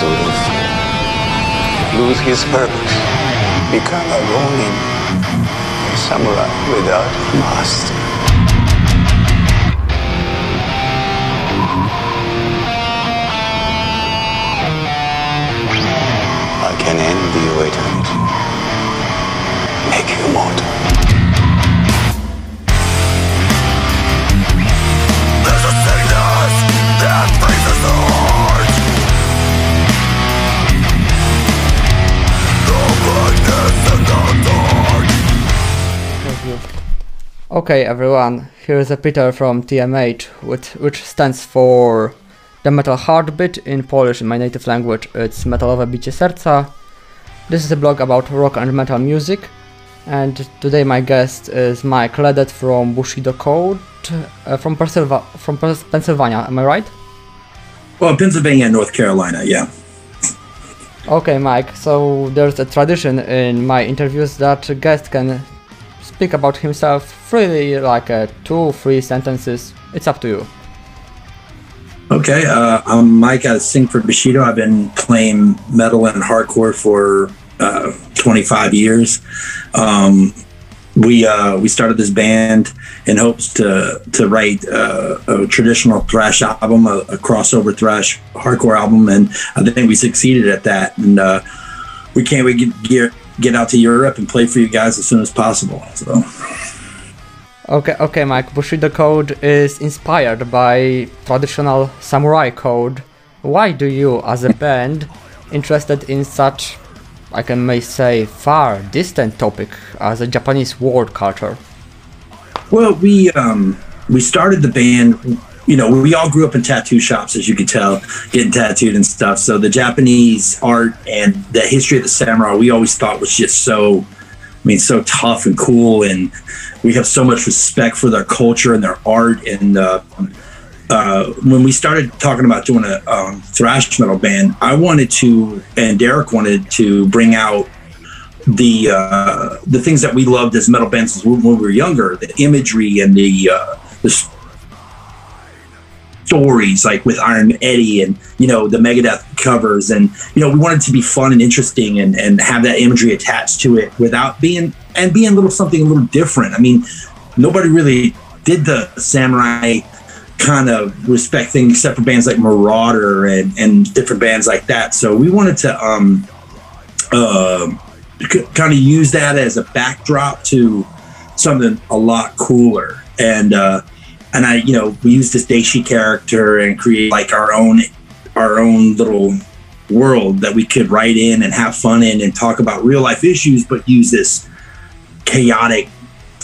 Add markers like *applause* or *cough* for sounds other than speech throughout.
to lose. Lose his purpose. Become a ronin. A samurai without a master. I can end the eternity. Make you immortal. Okay, everyone, here's a Peter from TMH, which, which stands for The Metal Heartbeat in Polish, in my native language, it's Metalowe Bicie Serca. This is a blog about rock and metal music, and today my guest is Mike Ledet from Bushido Code, uh, from, Pennsylva- from Pennsylvania, am I right? Well, Pennsylvania and North Carolina, yeah. Okay, Mike, so there's a tradition in my interviews that guests can speak about himself freely, like uh, two, three sentences. It's up to you. Okay, uh, I'm Mike. I sing for Bushido. I've been playing metal and hardcore for uh, 25 years. Um, we uh, we started this band in hopes to to write uh, a traditional thrash album, a, a crossover thrash hardcore album, and I think we succeeded at that. And uh, we can't wait to get, get out to Europe and play for you guys as soon as possible. So. Okay, okay, Mike. Bushido Code is inspired by traditional samurai code. Why do you, as a band, interested in such, I can may say, far distant topic as a Japanese world culture? Well, we um, we started the band. You know, we all grew up in tattoo shops, as you can tell, getting tattooed and stuff. So the Japanese art and the history of the samurai, we always thought was just so, I mean, so tough and cool, and we have so much respect for their culture and their art. And uh, uh, when we started talking about doing a um, thrash metal band, I wanted to, and Derek wanted to bring out the uh, the things that we loved as metal bands when we were younger, the imagery and the uh, the stories, like with Iron Eddie and you know the Megadeth covers, and you know we wanted to be fun and interesting and and have that imagery attached to it without being and being a little something a little different. I mean, nobody really did the samurai kind of respect thing except for bands like Marauder and and different bands like that. So we wanted to um uh, kind of use that as a backdrop to something a lot cooler and uh and i you know we use this daishi character and create like our own our own little world that we could write in and have fun in and talk about real life issues but use this chaotic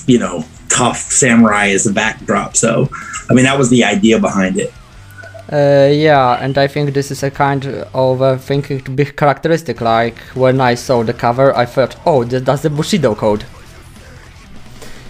you know tough samurai as a backdrop so i mean that was the idea behind it Uh, yeah, and I think this is a kind of a thinking to be characteristic. Like when I saw the cover, I thought, oh, that's the Bushido code.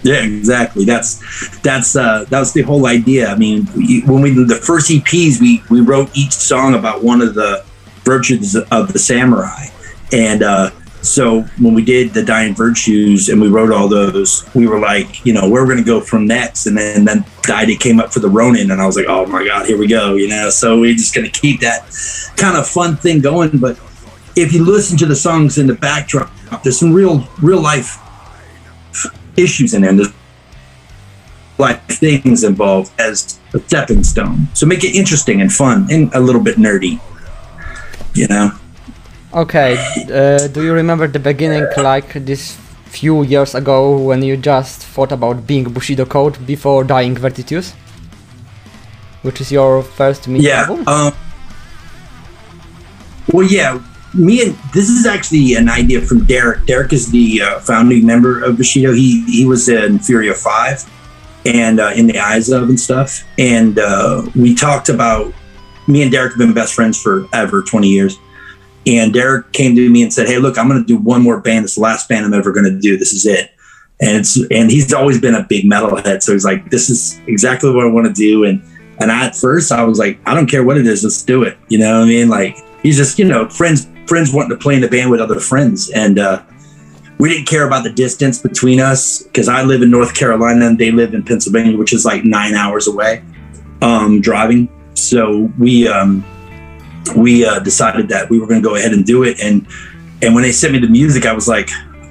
Yeah, exactly. That's that's uh, the whole idea. I mean, when we the first EPs, we we wrote each song about one of the virtues of the samurai, and uh, so when we did the Dying Virtues and we wrote all those, we were like, you know, where we're going to go from next, and then then the idea came up for the Ronin, and I was like, oh my god, here we go, you know. So we're just going to keep that kind of fun thing going, but if you listen to the songs in the backdrop, there's some real real life issues in there. And there's like things involved as a stepping stone. So make it interesting and fun and a little bit nerdy. You know? Okay, uh, do you remember the beginning, like this few years ago, when you just thought about being Bushido Code before dying Virtues? Which is your first mini Yeah. album? Um, well, yeah. Me and this is actually an idea from Derek. Derek is the uh, founding member of Bushido. He he was in Fury of Five and uh, in the eyes of and stuff. And uh, we talked about me and Derek have been best friends forever, twenty years. And Derek came to me and said, "Hey, look, I'm going to do one more band. It's the last band I'm ever going to do. This is it." And it's and he's always been a big metalhead, so he's like, "This is exactly what I want to do." And and I, at first, I was like, "I don't care what it is, let's do it." You know what I mean? Like he's just you know friends friends wanting to play in the band with other friends, and uh, we didn't care about the distance between us because I live in North Carolina and they live in Pennsylvania, which is like nine hours away um, driving. So we um, we uh, decided that we were going to go ahead and do it. And and when they sent me the music, I was like,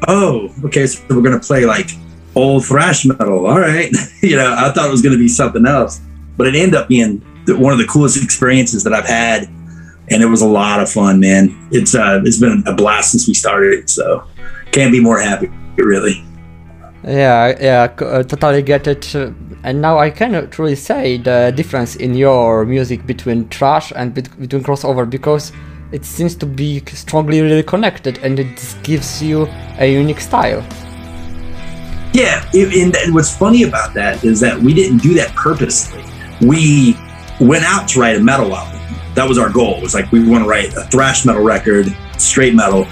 oh, okay, so we're going to play like old thrash metal. All right, *laughs* you know, I thought it was going to be something else, but it ended up being one of the coolest experiences that I've had, and it was a lot of fun, man. It's uh, it's been a blast since we started, so can't be more happy, really. Yeah, yeah, uh, totally get it. And now I can truly say the difference in your music between trash and bet- between crossover because it seems to be strongly really connected and it gives you a unique style. Yeah, and what's funny about that is that we didn't do that purposely. We went out to write a metal album. That was our goal. It was like we want to write a thrash metal record, straight metal,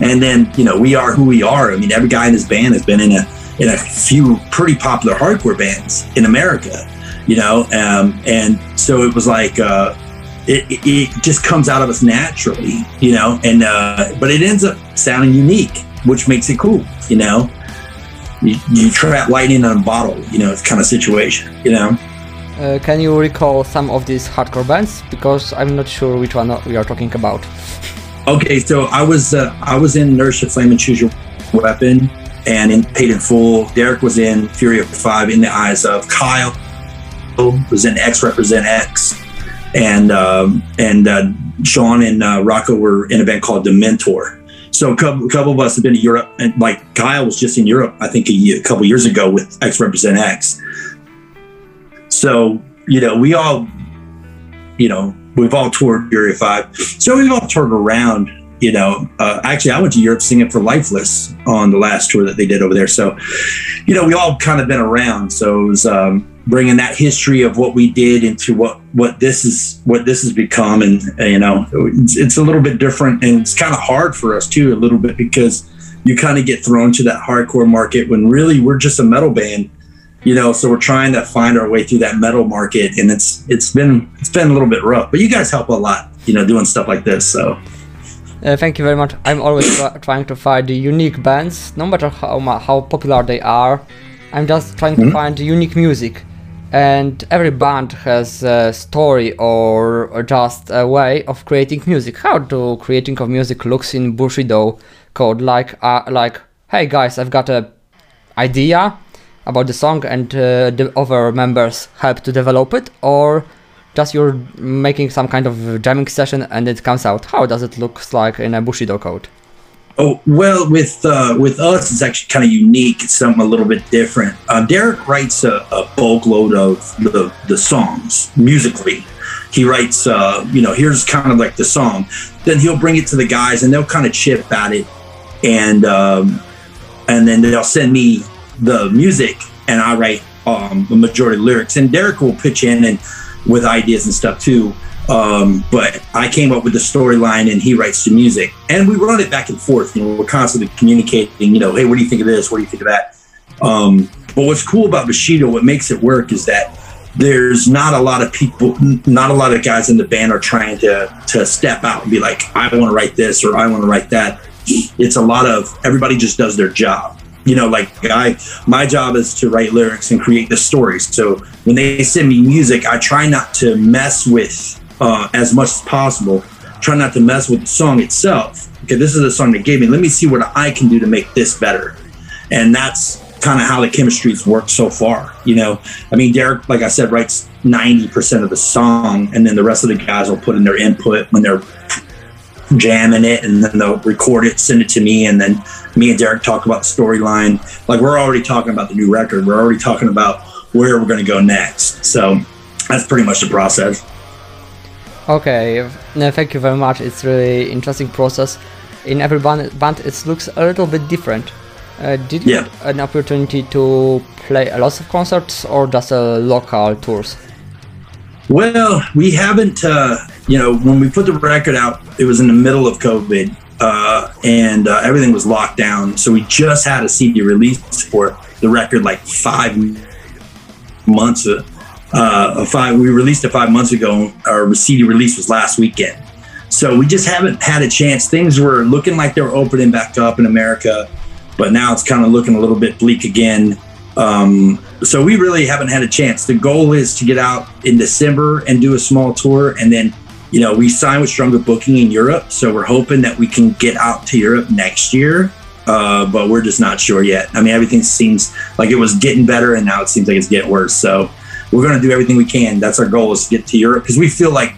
and then, you know, we are who we are. I mean, every guy in this band has been in a in a few pretty popular hardcore bands in America, you know, um, and so it was like uh, it, it just comes out of us naturally, you know, and uh, but it ends up sounding unique, which makes it cool, you know. You, you trap lightning in a bottle, you know, kind of situation, you know. Uh, can you recall some of these hardcore bands? Because I'm not sure which one we are talking about. Okay, so I was uh, I was in Inertia Flame and Choose Your Weapon and in Paid in Full. Derek was in Fury of Five in the Eyes of Kyle was in X Represent X, and um, and uh, Sean and uh, Rocco were in a band called Dementor. So a couple, a couple, of us have been to Europe, and like Kyle was just in Europe, I think a, year, a couple years ago with X Represent X. So you know, we all, you know, we've all toured Fury Five. So we've all toured around. You know, uh, actually, I went to Europe singing for Lifeless on the last tour that they did over there. So, you know, we all kind of been around. So it was um, bringing that history of what we did into what what this is what this has become, and you know, it's, it's a little bit different, and it's kind of hard for us too, a little bit because you kind of get thrown to that hardcore market when really we're just a metal band you know so we're trying to find our way through that metal market and it's it's been it's been a little bit rough but you guys help a lot you know doing stuff like this so. Uh, thank you very much. I'm always trying to find the unique bands no matter how how popular they are. I'm just trying mm-hmm. to find unique music and every band has a story or, or, just a way of creating music. How do creating of music looks in bushido code? Like uh, like hey guys i've got a idea about the song and uh, the other members help to develop it or just you're making some kind of jamming session and it comes out? How does it look like in a bushido code? Oh well with uh, with us it's actually kind of unique. It's something a little bit different. Uh, derek writes a, a, bulk load of the, the songs musically. He writes uh, you know here's kind of like the song. Then he'll bring it to the guys and they'll kind of chip at it. And um, and then they'll send me the music and I write um, the majority lyrics. And Derek will pitch in and with ideas and stuff too. Um, but I came up with the storyline and he writes the music. And we run it back and forth. You know, we're constantly communicating, you know, hey, what do you think of this? What do you think of that? Um, but what's cool about Bushido, what makes it work is that there's not a lot of people, not a lot of guys in the band are trying to to step out and be like, I want to write this or I want to write that. It's a lot of everybody just does their job you know, like I, my job is to write lyrics and create the stories. So when they send me music, I try not to mess with uh, as much as possible. Try not to mess with the song itself. Okay, this is the song they gave me. Let me see what I can do to make this better. And that's kind of how the chemistry's worked so far. You know, I mean, Derek, like I said, writes 90% of the song, and then the rest of the guys will put in their input when they're jamming it, and then they'll record it, send it to me, and then me and Derek talk about the storyline. Like we're already talking about the new record. We're already talking about where we're going to go next. So that's pretty much the process. Okay, no, thank you very much. It's really interesting process. In every band, band it looks a little bit different. Uh, did you yeah. have an opportunity to play a lot of concerts or just a local tours? Well, we haven't. Uh, you know, when we put the record out, it was in the middle of COVID, uh, and uh, everything was locked down. So we just had a CD release for the record like five months. Uh, uh, five we released it five months ago. Our CD release was last weekend. So we just haven't had a chance. Things were looking like they were opening back up in America, but now it's kind of looking a little bit bleak again. Um, so we really haven't had a chance. The goal is to get out in December and do a small tour, and then you know, we signed with Stronger Booking in Europe, so we're hoping that we can get out to Europe next year. Uh, but we're just not sure yet. I mean, everything seems like it was getting better, and now it seems like it's getting worse. So we're going to do everything we can. That's our goal is to get to Europe because we feel like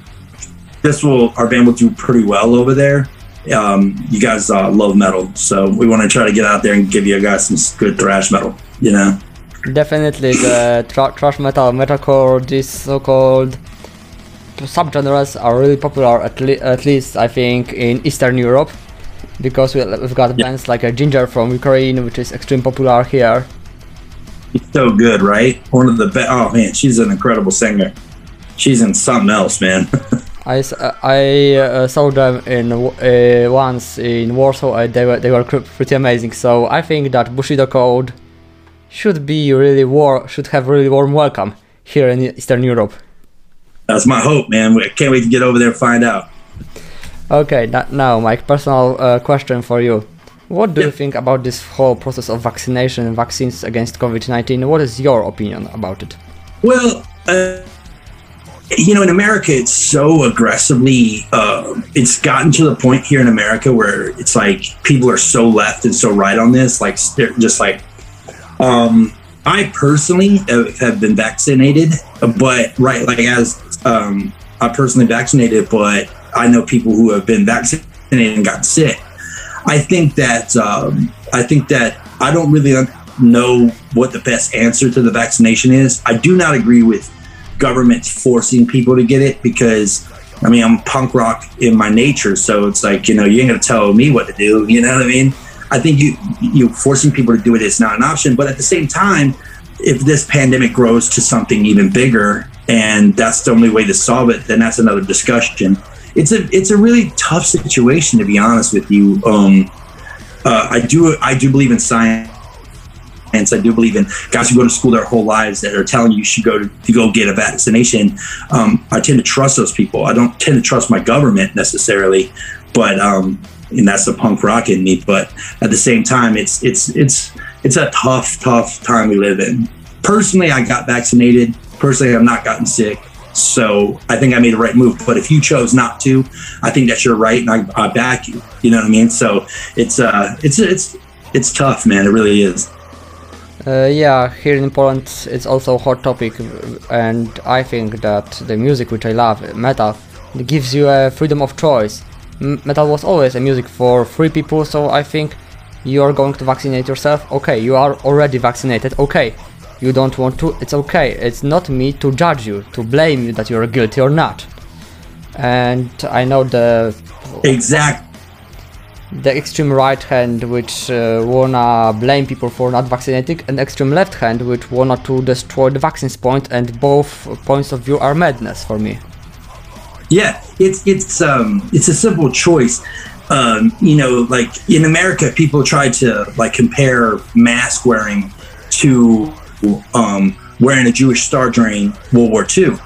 this will our band will do pretty well over there. Um, you guys uh, love metal, so we want to try to get out there and give you guys some good thrash metal. You know. Definitely the tra- thrash metal, metalcore, these so-called subgenres are really popular at, le- at least I think in Eastern Europe because we, we've got Yeah. bands like a Jinjer from Ukraine which is extremely popular here. It's so good, right? One of the best. Oh man, she's an incredible singer. She's in something else, man. *laughs* I, uh, I uh, saw them in uh, once in Warsaw and they were, they were pretty amazing so I think that Bushido Code should be really war should have really warm welcome here in Eastern Europe. That's my hope, man. I can't wait to get over there and find out. Okay, now my personal uh, question for you. What do you think about this whole process of vaccination and vaccines against COVID 19? What is your opinion about it? Well, uh, you know, in America, it's so aggressively. Uh, it's gotten to the point here in America where it's like people are so left and so right on this. Like they're just like, um, I personally have, been vaccinated, but right, like as um, I personally vaccinated, but I know people who have been vaccinated and got sick. I think that um, I think that I don't really know what the best answer to the vaccination is. I do not agree with governments forcing people to get it because I mean I'm punk rock in my nature, so it's like you know you ain't gonna tell me what to do. You know what I mean? I think you you forcing people to do it is not an option. But at the same time, if this pandemic grows to something even bigger and that's the only way to solve it, then that's another discussion. It's a it's a really tough situation to be honest with you. Um, uh, I do I do believe in science. I do believe in guys who go to school their whole lives that are telling you you should go to, to go get a vaccination. Um, I tend to trust those people. I don't tend to trust my government necessarily, but um, and that's the punk rock in me. But at the same time, it's it's it's it's a tough, tough time we live in. Personally, I got vaccinated. Personally, I've not gotten sick. So I think I made the right move. But if you chose not to, I think that's your right, and I, I back you. You know what I mean? So it's uh, it's it's it's tough, man. It really is. Uh, yeah, here in Poland it's also a hot topic, and I think that the music which I love, metal, gives you a freedom of choice. Metal was always a music for free people, so I think you are going to vaccinate yourself. Okay, you are already vaccinated. Okay, you don't want to. It's okay. It's not me to judge you, to blame you that you're guilty or not. And I know the Exact. the extreme right hand which uh, wanna blame people for not vaccinating and extreme left hand which wanna to destroy the vaccines point and both points of view are madness for me Yeah, it's it's um it's a simple choice. Um, you know, like in America, people try to like compare mask wearing to um, wearing a Jewish star during World War II,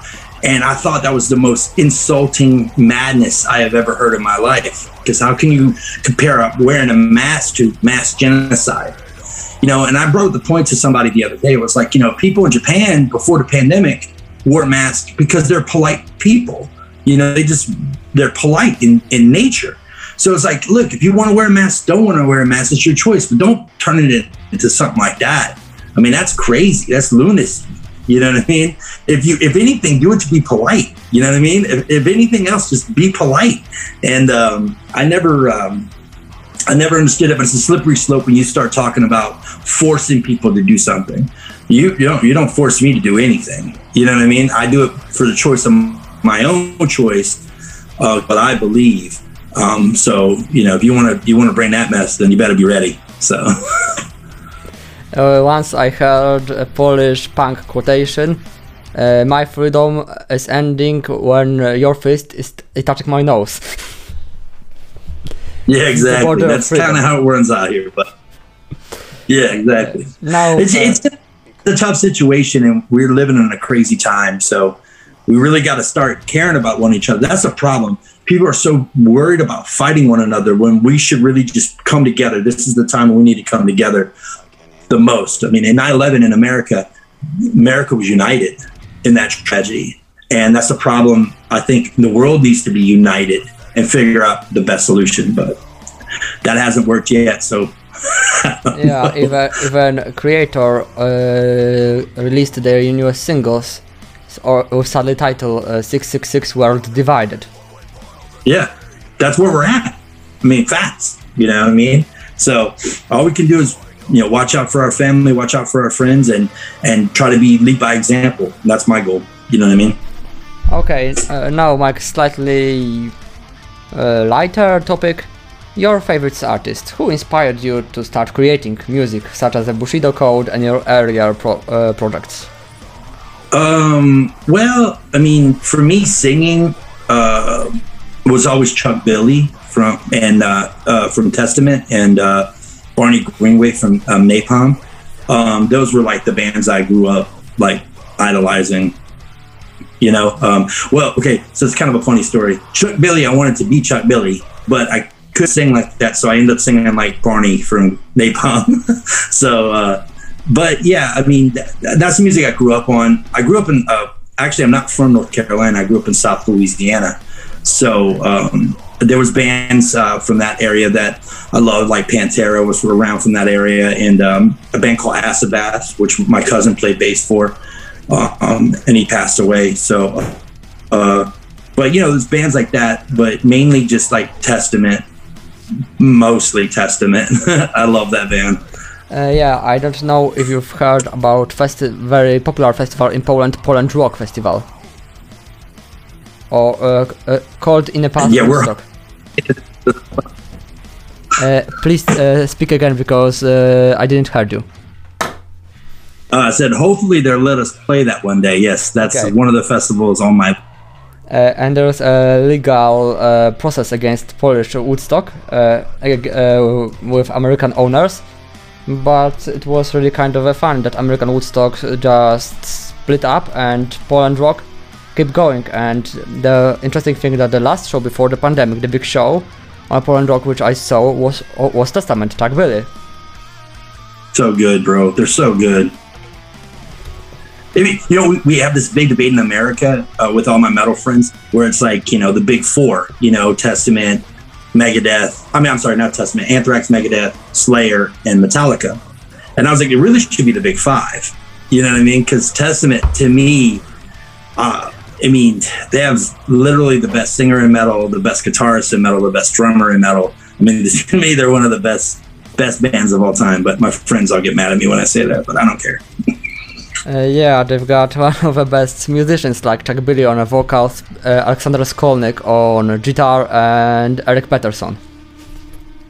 and I thought that was the most insulting madness I have ever heard in my life. Because how can you compare up wearing a mask to mass genocide? You know, and I brought the point to somebody the other day. It was like, you know, people in Japan before the pandemic wore masks because they're polite people. You know, they just they're polite in, in nature. So it's like, look, if you want to wear a mask, don't want to wear a mask, it's your choice. But don't turn it into something like that. I mean, that's crazy. That's lunacy. You know what I mean? If you, if anything, do it to be polite. You know what I mean? If, if anything else, just be polite. And um, I never, um, I never understood it, but it's a slippery slope when you start talking about forcing people to do something. You, you don't, you don't force me to do anything. You know what I mean? I do it for the choice of my own choice, uh, but I believe. Um, so you know, if you want to, you want to bring that mess, then you better be ready. So. *laughs* uh, once i heard a polish punk quotation uh, my freedom is ending when uh, your fist is touching my nose *laughs* Yeah, exactly. That's kind of how it runs out here. But yeah, exactly. now It's uh, it's a tough situation, and we're living in a crazy time. So we really got to start caring about one each other. That's a problem. People are so worried about fighting one another when we should really just come together. This is the time when we need to come together the most. I mean, in 9/11 in America, America was united in that tragedy. and that's a problem. I think the world needs to be united and figure out the best solution, but that hasn't worked yet. So *laughs* yeah, even even Kreator uh, released their newest singles, or sadly title uh, "666 World Divided." yeah, that's where we're at. I mean, facts. You know what I mean? So all we can do is you know watch out for our family, watch out for our friends, and and try to be lead by example. That's my goal. You know what I mean? Okay, uh, now Mike, slightly uh, lighter topic. Your favorite artist, who inspired you to start creating music, such as the Bushido Code and your earlier pro- uh, projects? Um, well, I mean, for me, singing uh, was always Chuck Billy from and uh, uh, from Testament and uh, Barney Greenway from um, Napalm. Um, those were like the bands I grew up like idolizing. You know, um, well, okay, so it's kind of a funny story. Chuck Billy, I wanted to be Chuck Billy, but I could sing like that, so I ended up singing like Barney from Napalm. *laughs* so, uh, but yeah, I mean, th- that's the music I grew up on. I grew up in, uh, actually, I'm not from North Carolina. I grew up in South Louisiana. So um, there was bands uh, from that area that I loved, like Pantera was around from that area, and um, a band called Acid which my cousin played bass for, um, and he passed away. So, uh, but you know, there's bands like that, but mainly just like Testament, mostly Testament. *laughs* I love that band. Uh, yeah, I don't know if you've heard about festi- very popular festival in Poland, Poland Rock Festival, or uh, uh, called in the past Yeah, we're-. Uh, please uh, speak again because uh, I didn't hear you. Uh, I said, hopefully they'll let us play that one day. Yes, that's Okay. one of the festivals on my. Uh, and there's a legal uh, process against Polish Woodstock uh, uh, with American owners, but it was really kind of a fun that American Woodstock just split up and Poland Rock keep going. And the interesting thing that the last show before the pandemic, the big show on Poland Rock, which I saw, was was Testament, Chuck Billy. So good, bro. They're so good. Mean, you know, we, we have this big debate in America uh, with all my metal friends where it's like, you know, the big four, you know, Testament, Megadeth. I mean, I'm sorry, not Testament, Anthrax, Megadeth, Slayer, and Metallica. And I was like, it really should be the big five. You know what I mean? Because Testament, to me, uh, I mean, they have literally the best singer in metal, the best guitarist in metal, the best drummer in metal. I mean, *laughs* to me, they're one of the best best bands of all time. But my friends all get mad at me when I say that, but I don't care. *laughs* Uh, yeah, they've got *laughs* one of the best musicians like Chuck Billy on vocals, uh, Alexander Skolnick on guitar, and Eric Peterson.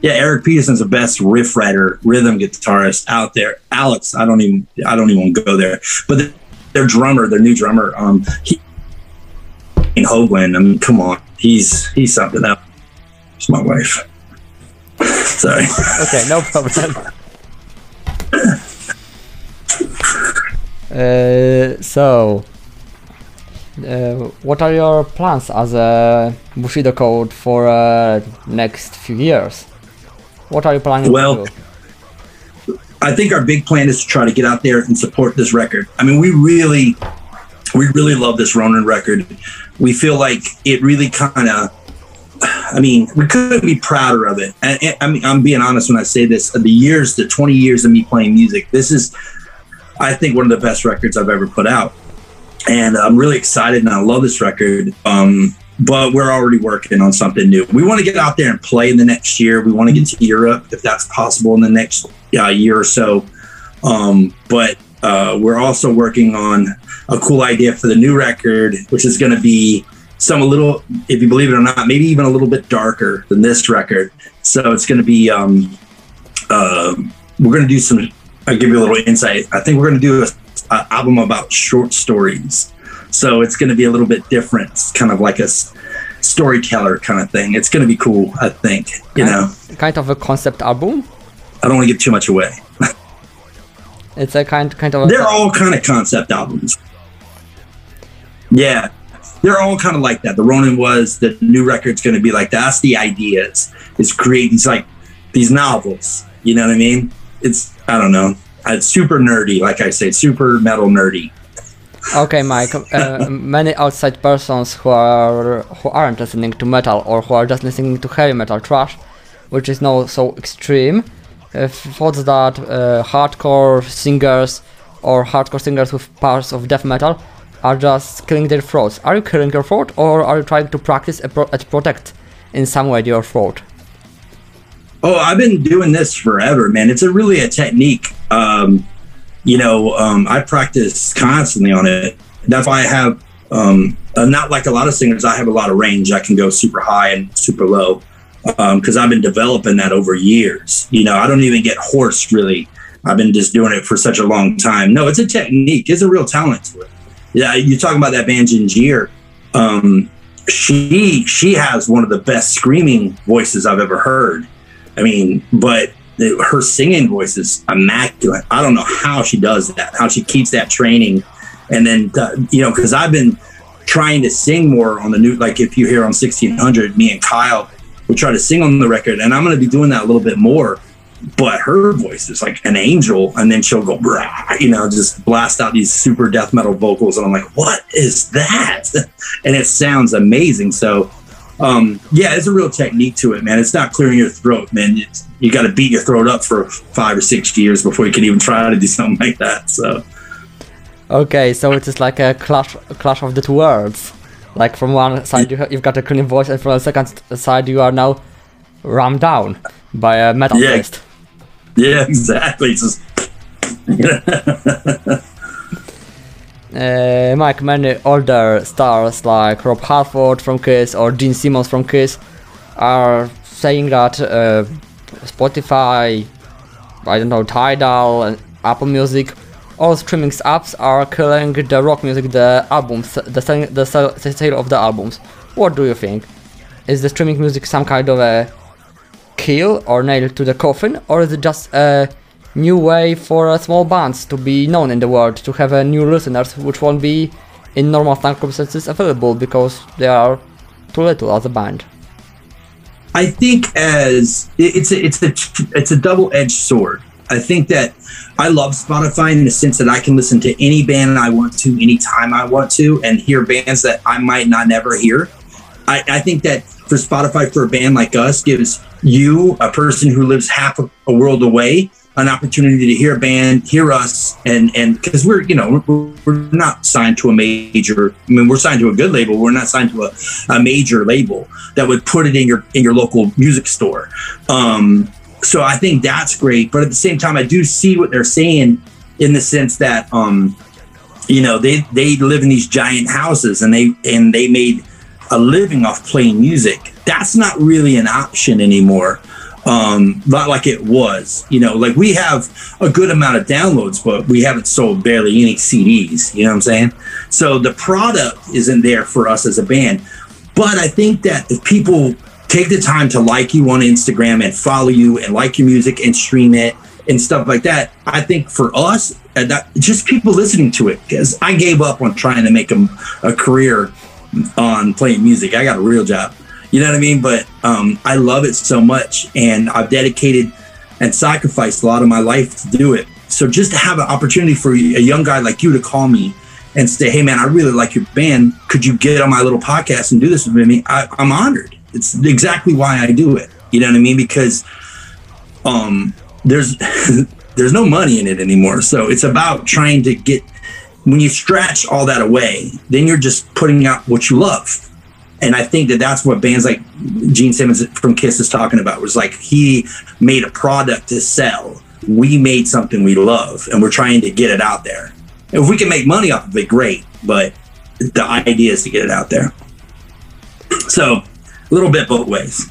Yeah, Eric Peterson's the best riff writer, rhythm guitarist out there. Alex, I don't even I don't even go there. But the, their drummer, their new drummer, um, he in Hoglan. I mean, come on, he's he's something else. It's my wife. *laughs* Sorry. Okay, no problem. *laughs* uh, so, uh, what are your plans as a Bushido code for uh, next few years? What are you planning Well, to do? I think our big plan is to try to get out there and support this record. I mean, we really, we really love this Ronin record. We feel like it really kind of, I mean, we couldn't be prouder of it. And, and I mean, I'm being honest when I say this. The years, the 20 years of me playing music, this is, I think, one of the best records I've ever put out. And I'm really excited, and I love this record. Um, but we're already working on something new. We want to get out there and play in the next year. We want to get to Europe if that's possible in the next uh, year or so. Um, but uh, we're also working on a cool idea for the new record, which is going to be some a little, if you believe it or not, maybe even a little bit darker than this record. So it's going to be, um, uh, we're going to do some. I'll give you a little insight. I think we're going to do an album about short stories. So it's going to be a little bit different. It's kind of like a s- storyteller kind of thing. It's going to be cool, I think. You know, Kind of a concept album. I don't want to give too much away. *laughs* It's a kind kind of. A, They're all kind of concept albums. Yeah, they're all kind of like that. The Ronin was the new record's going to be like that. That's the idea. Is is create these like these novels. You know what I mean? It's I don't know. It's super nerdy, like I say, super metal nerdy. Okay, Mike. Uh, many outside persons who are who aren't listening to metal or who are just listening to heavy metal trash, which is not so extreme, uh, thought that uh, hardcore singers or hardcore singers with parts of death metal are just killing their throats. Are you killing your throat, or are you trying to practice and, pro- protect in some way your throat? Oh, I've been doing this forever, man. It's a really a technique. Um, you know, um, I practice constantly on it. That's why I have, um, uh, not like a lot of singers, I have a lot of range. I can go super high and super low because I've been developing that over years. You know, I don't even get hoarse really. I've been just doing it for such a long time. No, it's a technique. It's a real talent to it. Yeah, you're talking about that band Jinjer. Um, she she has one of the best screaming voices I've ever heard. I mean, but her singing voice is immaculate. I don't know how she does that, how she keeps that training. And then, uh, you know, because I've been trying to sing more on the new, like if you hear on 1600, me and Kyle, we try to sing on the record. And I'm going to be doing that a little bit more. But her voice is like an angel. And then she'll go, you know, just blast out these super death metal vocals. And I'm like, what is that? *laughs* and it sounds amazing. So, um, yeah, it's a real technique to it, man. It's not clearing your throat, man. It's, you got to beat your throat up for five or six years before you can even try to do *laughs* something like that. So, okay, so it is just like a clash, a clash of the two worlds. Like from one side you you've got a clean voice, and from the second side you are now rammed down by a metal yeah, fist. Yeah, *laughs* exactly. *laughs* Uh, Mike, many older stars like Rob Halford from Kiss or Gene Simmons from Kiss are saying that uh, Spotify, I don't know, Tidal and Apple Music, all streaming apps are killing the rock music, the albums, the, the, sell- the sale of the albums. What do you think? Is the streaming music some kind of a kill or nail to the coffin, or is it just a new way for uh, small bands to be known in the world, to have uh, new listeners, which won't be in normal circumstances available because they are too little as a band? I think as it's a, it's a it's a double edged sword. I think that I love Spotify in the sense that I can listen to any band I want to anytime I want to and hear bands that I might not never hear. I, I think that for Spotify for a band like us gives you a person who lives half a, a world away an opportunity to hear a band, hear us, and and because we're you know we're, we're, not signed to a major. I mean, we're signed to a good label. We're not signed to a, a major label that would put it in your in your local music store. Um, so I think that's great. But at the same time, I do see what they're saying in the sense that um, you know they they live in these giant houses and they and they made a living off playing music. That's not really an option anymore um, not like it was. You know, like we have a good amount of downloads, but we haven't sold barely any CDs. You know what I'm saying? So the product isn't there for us as a band. But I think that if people take the time to like you on Instagram and follow you and like your music and stream it and stuff like that, I think for us, uh, that, just people listening to it, because I gave up on trying to make a, a career on playing music. I got a real job. You know what I mean? But um, I love it so much, and I've dedicated and sacrificed a lot of my life to do it. So just to have an opportunity for a young guy like you to call me and say, "Hey, man, I really like your band. Could you get on my little podcast and do this with me?" I, I'm honored. It's exactly why I do it. You know what I mean? Because um, there's *laughs* there's no money in it anymore. So it's about trying to get when you stretch all that away, then you're just putting out what you love and I think that that's what bands like Gene Simmons from Kiss is talking about was like he made a product to sell. We made something we love, and we're trying to get it out there. If we can make money off of it, great. But the idea is to get it out there. So, a little bit both ways.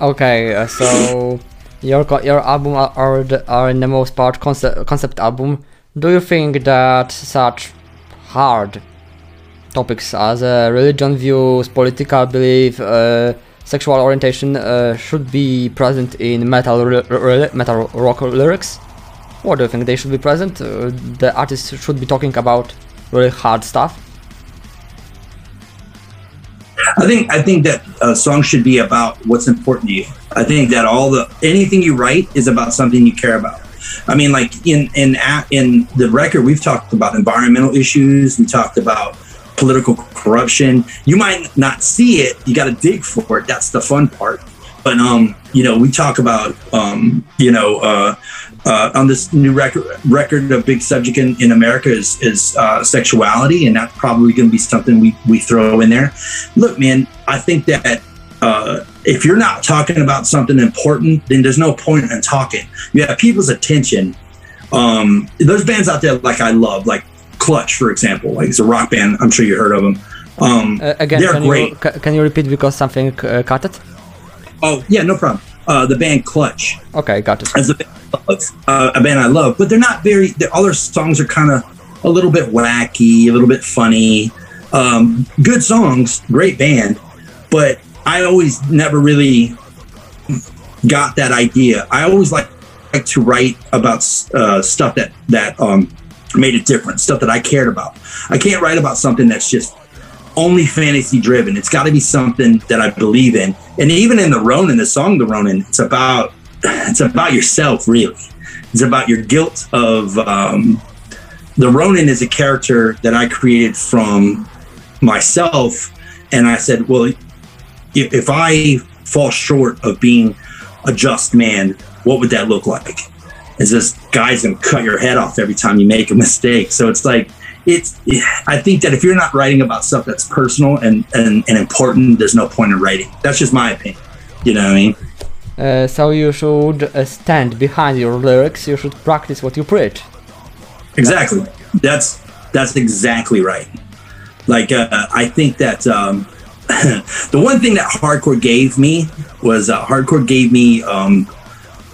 Okay, uh, so your your album are are, in the most part concept concept album. Do you think that such hard topics as uh, religion views, political belief, uh, sexual orientation uh, should be present in metal metal rock lyrics. What do you think? They should be present. Uh, the artist should be talking about really hard stuff. I think I think that a song should be about what's important to you. I think that all the anything you write is about something you care about. I mean, like in in in the record, we've talked about environmental issues. We talked about political corruption. You might not see it. You got to dig for it. That's the fun part. But um, you know, we talk about um, you know, uh, uh, on this new record, record a big subject in, in America is is uh, sexuality, and that's probably going to be something we we throw in there. Look, man, I think that uh, if you're not talking about something important, then there's no point in talking. You have people's attention. Um, there's bands out there like I love, like Clutch, for example. Like it's a rock band. I'm sure you heard of them. Um, Uh, again, they're can great. you can you repeat because something uh, cut it? Oh yeah, no problem. Uh, the band Clutch. Okay, got it. as a band I love, uh, a band I love, but they're not very. they all their songs are kind of a little bit wacky, a little bit funny. Um, good songs, great band, but I always never really got that idea. I always like like to write about uh, stuff that that um, made a difference, stuff that I cared about. I can't write about something that's just only fantasy driven. It's got to be something that I believe in. And even in the Ronin, the song "The Ronin," it's about it's about yourself, really. It's about your guilt of um, the Ronin is a character that I created from myself, and I said, well, if, if I fall short of being a just man, what would that look like? Is this guy's gonna cut your head off every time you make a mistake? So it's like it's. I think that if you're not writing about stuff that's personal and and, and important, there's no point in writing. That's just my opinion. You know what I mean? Uh, so you should uh, stand behind your lyrics. You should practice what you preach. Exactly. That's that's exactly right. Like uh, I think that um, *laughs* the one thing that hardcore gave me was uh, hardcore gave me um,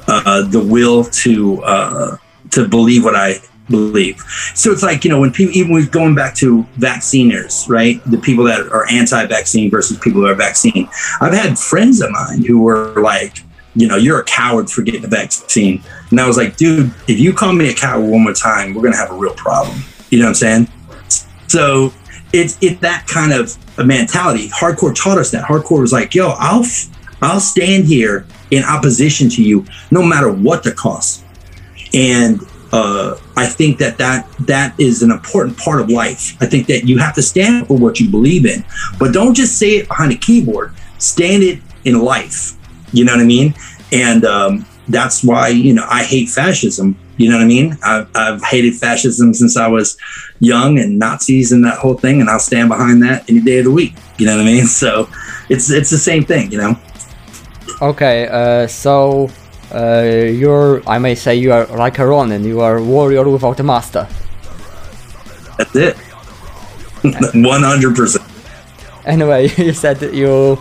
uh, the will to uh, to believe what I believe. So it's like you know when people even going back to vacciners, right? The people that are anti-vaccine versus people who are vaccine. I've had friends of mine who were like, you know, you're a coward for getting the vaccine, and I was like, dude, if you call me a coward one more time, we're gonna have a real problem. You know what I'm saying? So it's it's that kind of a mentality. Hardcore taught us that. Hardcore was like, yo, I'll I'll stand here in opposition to you, no matter what the cost. And uh, I think that, that that is an important part of life. I think that you have to stand for what you believe in, but don't just say it behind a keyboard. Stand it in life. You know what I mean? And um, that's why you know I hate fascism. You know what I mean? I've, I've hated fascism since I was young, and Nazis and that whole thing, and I'll stand behind that any day of the week. You know what I mean? *laughs* So it's it's the same thing. You know? Okay, uh, so uh, you're, I may say, you are like a Ronin. You are a warrior without a master. That's it. *laughs* One hundred percent. Anyway, *laughs* you said you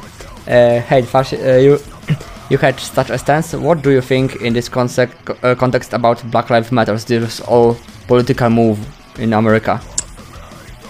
uh, hate fasci- uh, you *clears throat* you had such a stance. What do you think in this concept, uh, context about Black Lives Matter? This all political move in America.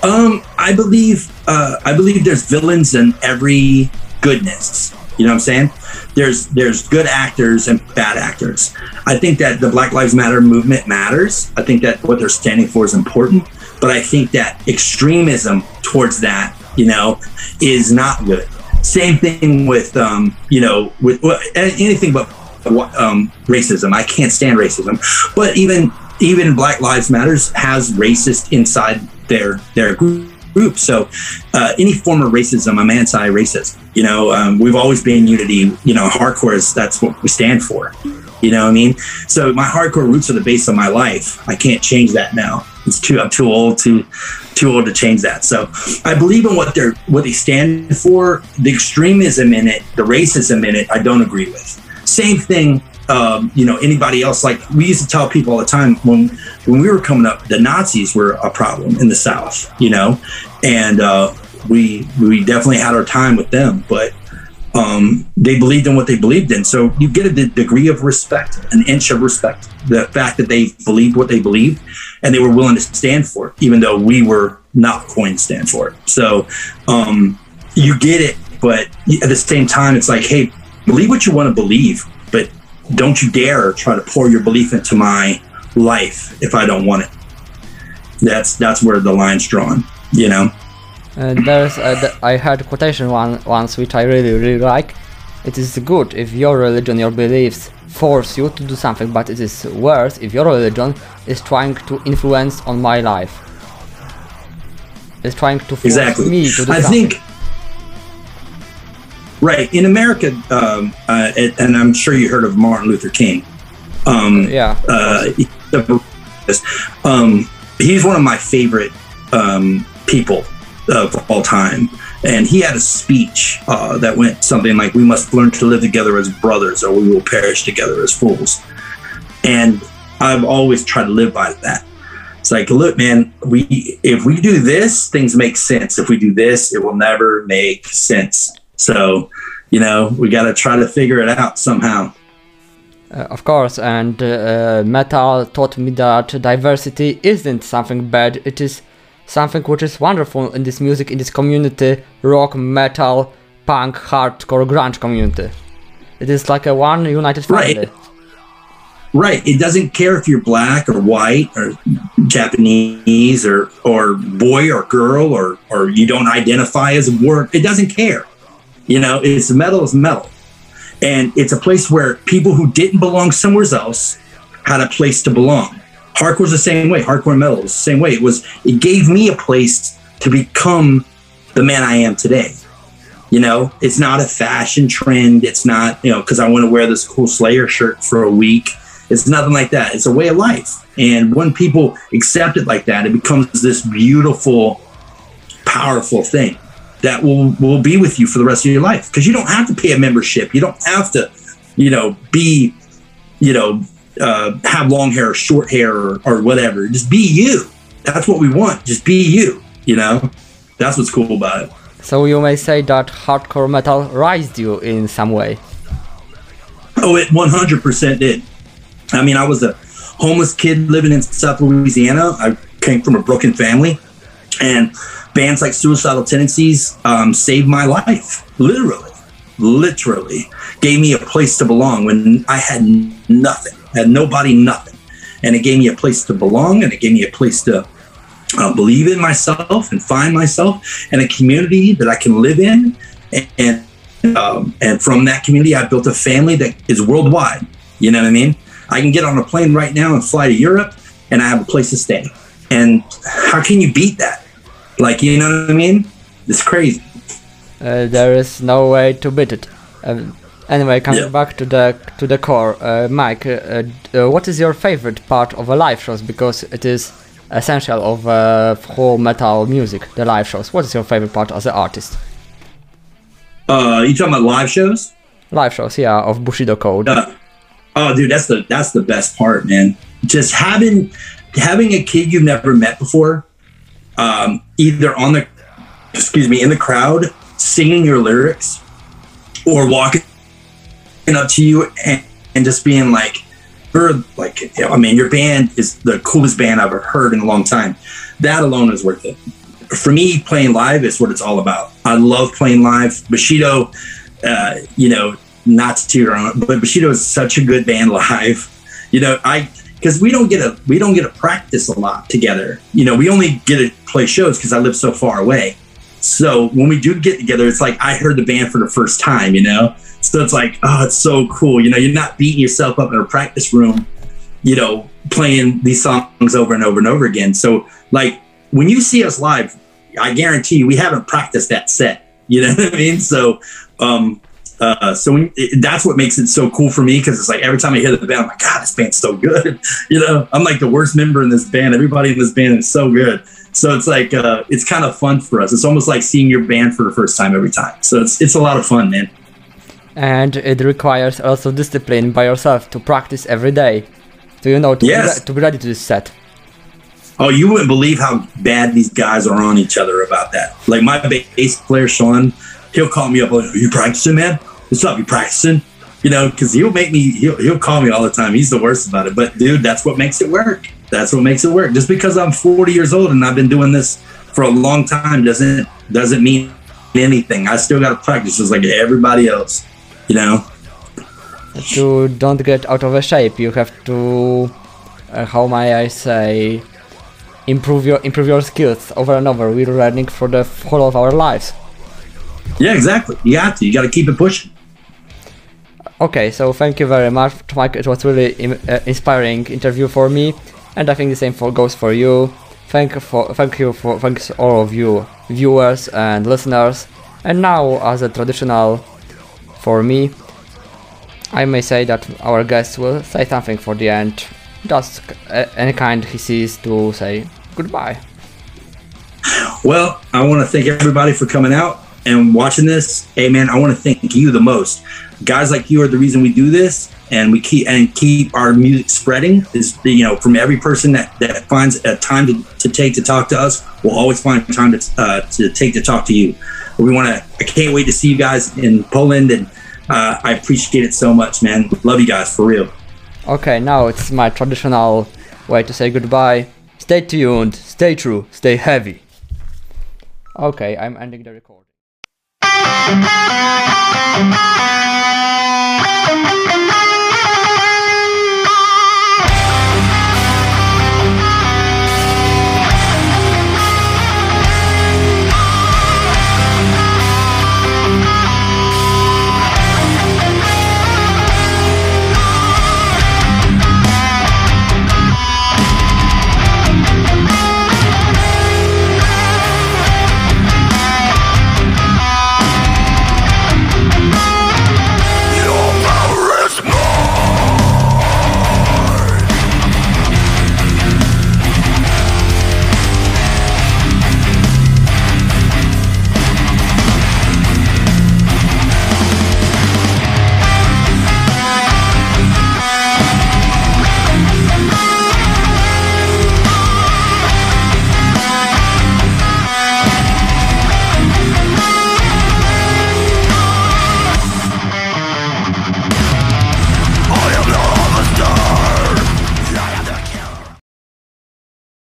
Um, I believe uh, I believe there's villains in every goodness. You know what I'm saying? There's there's good actors and bad actors. I think that the Black Lives Matter movement matters. I think that what they're standing for is important. But I think that extremism towards that, you know, is not good. Same thing with um, you know, with well, anything but um, racism. I can't stand racism. But even even Black Lives Matters has racist inside their their group. So uh, any form of racism, I'm anti-racist. You know, um, we've always been unity. You know, hardcore is that's what we stand for. You know what I mean? So my hardcore roots are the base of my life. I can't change that now. It's too I'm too old to too old to change that. So I believe in what they're what they stand for. The extremism in it, the racism in it, I don't agree with. Same thing. Um, you know, anybody else like we used to tell people all the time when when we were coming up, the Nazis were a problem in the South. You know, and uh, we we definitely had our time with them, but um, they believed in what they believed in. So you get a d- degree of respect, an inch of respect. The fact that they believed what they believed and they were willing to stand for it, even though we were not going to stand for it. So um, you get it, but at the same time, it's like, hey, believe what you want to believe, don't you dare try to pour your belief into my life if I don't want it. That's that's where the line's drawn, you know. Uh, there's uh, th- I heard a quotation one once which I really really like. It is good if your religion, your beliefs force you to do something, but it is worse if your religion is trying to influence on my life. It's trying to force exactly. me to do I something. think right in America, um, uh, and, I'm sure you heard of Martin Luther King. Um, yeah. uh, um, he's one of my favorite um, people of all time. And he had a speech uh, that went something like, "We must learn to live together as brothers, or we will perish together as fools." And I've always tried to live by that. It's like, look, man, we if we do this, things make sense. If we do this, it will never make sense. So, you know, we got to try to figure it out somehow. Uh, of course, and uh, metal taught me that diversity isn't something bad, it is something which is wonderful in this music, in this community rock, metal, punk, hardcore, grunge community. It is like a one united family. Right. Right. It doesn't care if you're black or white or Japanese or or boy or girl or or you don't identify as a word. It doesn't care. You know, it's metal is metal. And it's a place where people who didn't belong somewhere else had a place to belong. Hardcore's the same way. Hardcore metal is the same way. It was it gave me a place to become the man I am today. You know, it's not a fashion trend. It's not, you know, because I want to wear this cool Slayer shirt for a week. It's nothing like that. It's a way of life. And when people accept it like that, it becomes this beautiful, powerful thing that will will be with you for the rest of your life. Because you don't have to pay a membership. You don't have to, you know, be, you know, uh, have long hair or short hair or, or whatever. Just be you. That's what we want. Just be you. You know, that's what's cool about it. So you may say that hardcore metal raised you in some way. Oh, it 100% did. I mean, I was a homeless kid living in South Louisiana. I came from a broken family, and bands like Suicidal Tendencies um, saved my life. Literally, literally gave me a place to belong when I had nothing, had nobody, nothing, and it gave me a place to belong, and it gave me a place to uh, believe in myself and find myself, and a community that I can live in, and. and um, and from that community, I built a family that is worldwide. You know what I mean? I can get on a plane right now and fly to Europe, and I have a place to stay. And how can you beat that? Like, you know what I mean? It's crazy. Uh, there is no way to beat it. Um, anyway, coming Yeah. back to the to the core, uh, Mike, uh, uh, what is your favorite part of a live shows? Because it is essential of uh, whole metal music, the live shows. What is your favorite part as an artist? Uh, you talking about live shows? Live shows, yeah, of Bushido Code. Uh, oh, dude, that's the that's the best part, man. Just having having a kid you've never met before, um, either on the excuse me in the crowd singing your lyrics, or walking up to you and, and just being like, "You're like, I mean, your band is the coolest band I've ever heard in a long time." That alone is worth it. For me, playing live is what it's all about. I love playing live. Bushido, uh, you know, not to toot our own, but Bushido is such a good band live. You know, I because we don't get a we don't get to practice a lot together. You know, we only get to play shows because I live so far away. So when we do get together, it's like I heard the band for the first time. You know, so it's like oh, it's so cool. You know, you're not beating yourself up in a practice room. You know, playing these songs over and over and over again. So like when you see us live, I guarantee you we haven't practiced that set. You know *laughs* what I mean? So, um, uh, so when, it, that's what makes it so cool for me because it's like every time I hear the band, I'm like, God, this band's so good. *laughs* you know, I'm like the worst member in this band. Everybody in this band is so good. So it's like uh, it's kind of fun for us. It's almost like seeing your band for the first time every time. So it's it's a lot of fun, man. And it requires also discipline by yourself to practice every day. Do you know to, Yes. be, to be ready to this set? Oh, you wouldn't believe how bad these guys are on each other about that. Like my bass player Sean, he'll call me up like, "Are you practicing, man? What's up? You practicing?" You know, because he'll make me. He'll he'll call me all the time. He's the worst about it. But dude, that's what makes it work. That's what makes it work. Just because I'm 40 years old and I've been doing this for a long time doesn't doesn't mean anything. I still got to practice just like everybody else. You know. to don't get out of a shape you have to uh, how may i say improve your improve your skills over and over we're learning for the whole of our lives Yeah, exactly. You got to. You got to keep it pushing. Okay, so thank you very much, Mike. It was really uh, inspiring interview for me, and I think the same for goes for you. Thank for thank you for thanks all of you viewers and listeners. And now, as a traditional for me, I may say that our guest will say something for the end, just uh, any kind he sees to say goodbye. Well, I want to thank everybody for coming out and watching this. Hey, man, I want to thank you the most. Guys like you are the reason we do this, and we keep and keep our music spreading. Is you know from every person that that finds a time to, to take to talk to us, will always find time to uh, to take to talk to you. We want to. I can't wait to see you guys in Poland, and uh, I appreciate it so much, man. Love you guys for real. Okay, now it's my traditional way to say goodbye. Stay tuned, stay true, stay heavy. Okay, I'm ending the recording. Thank you.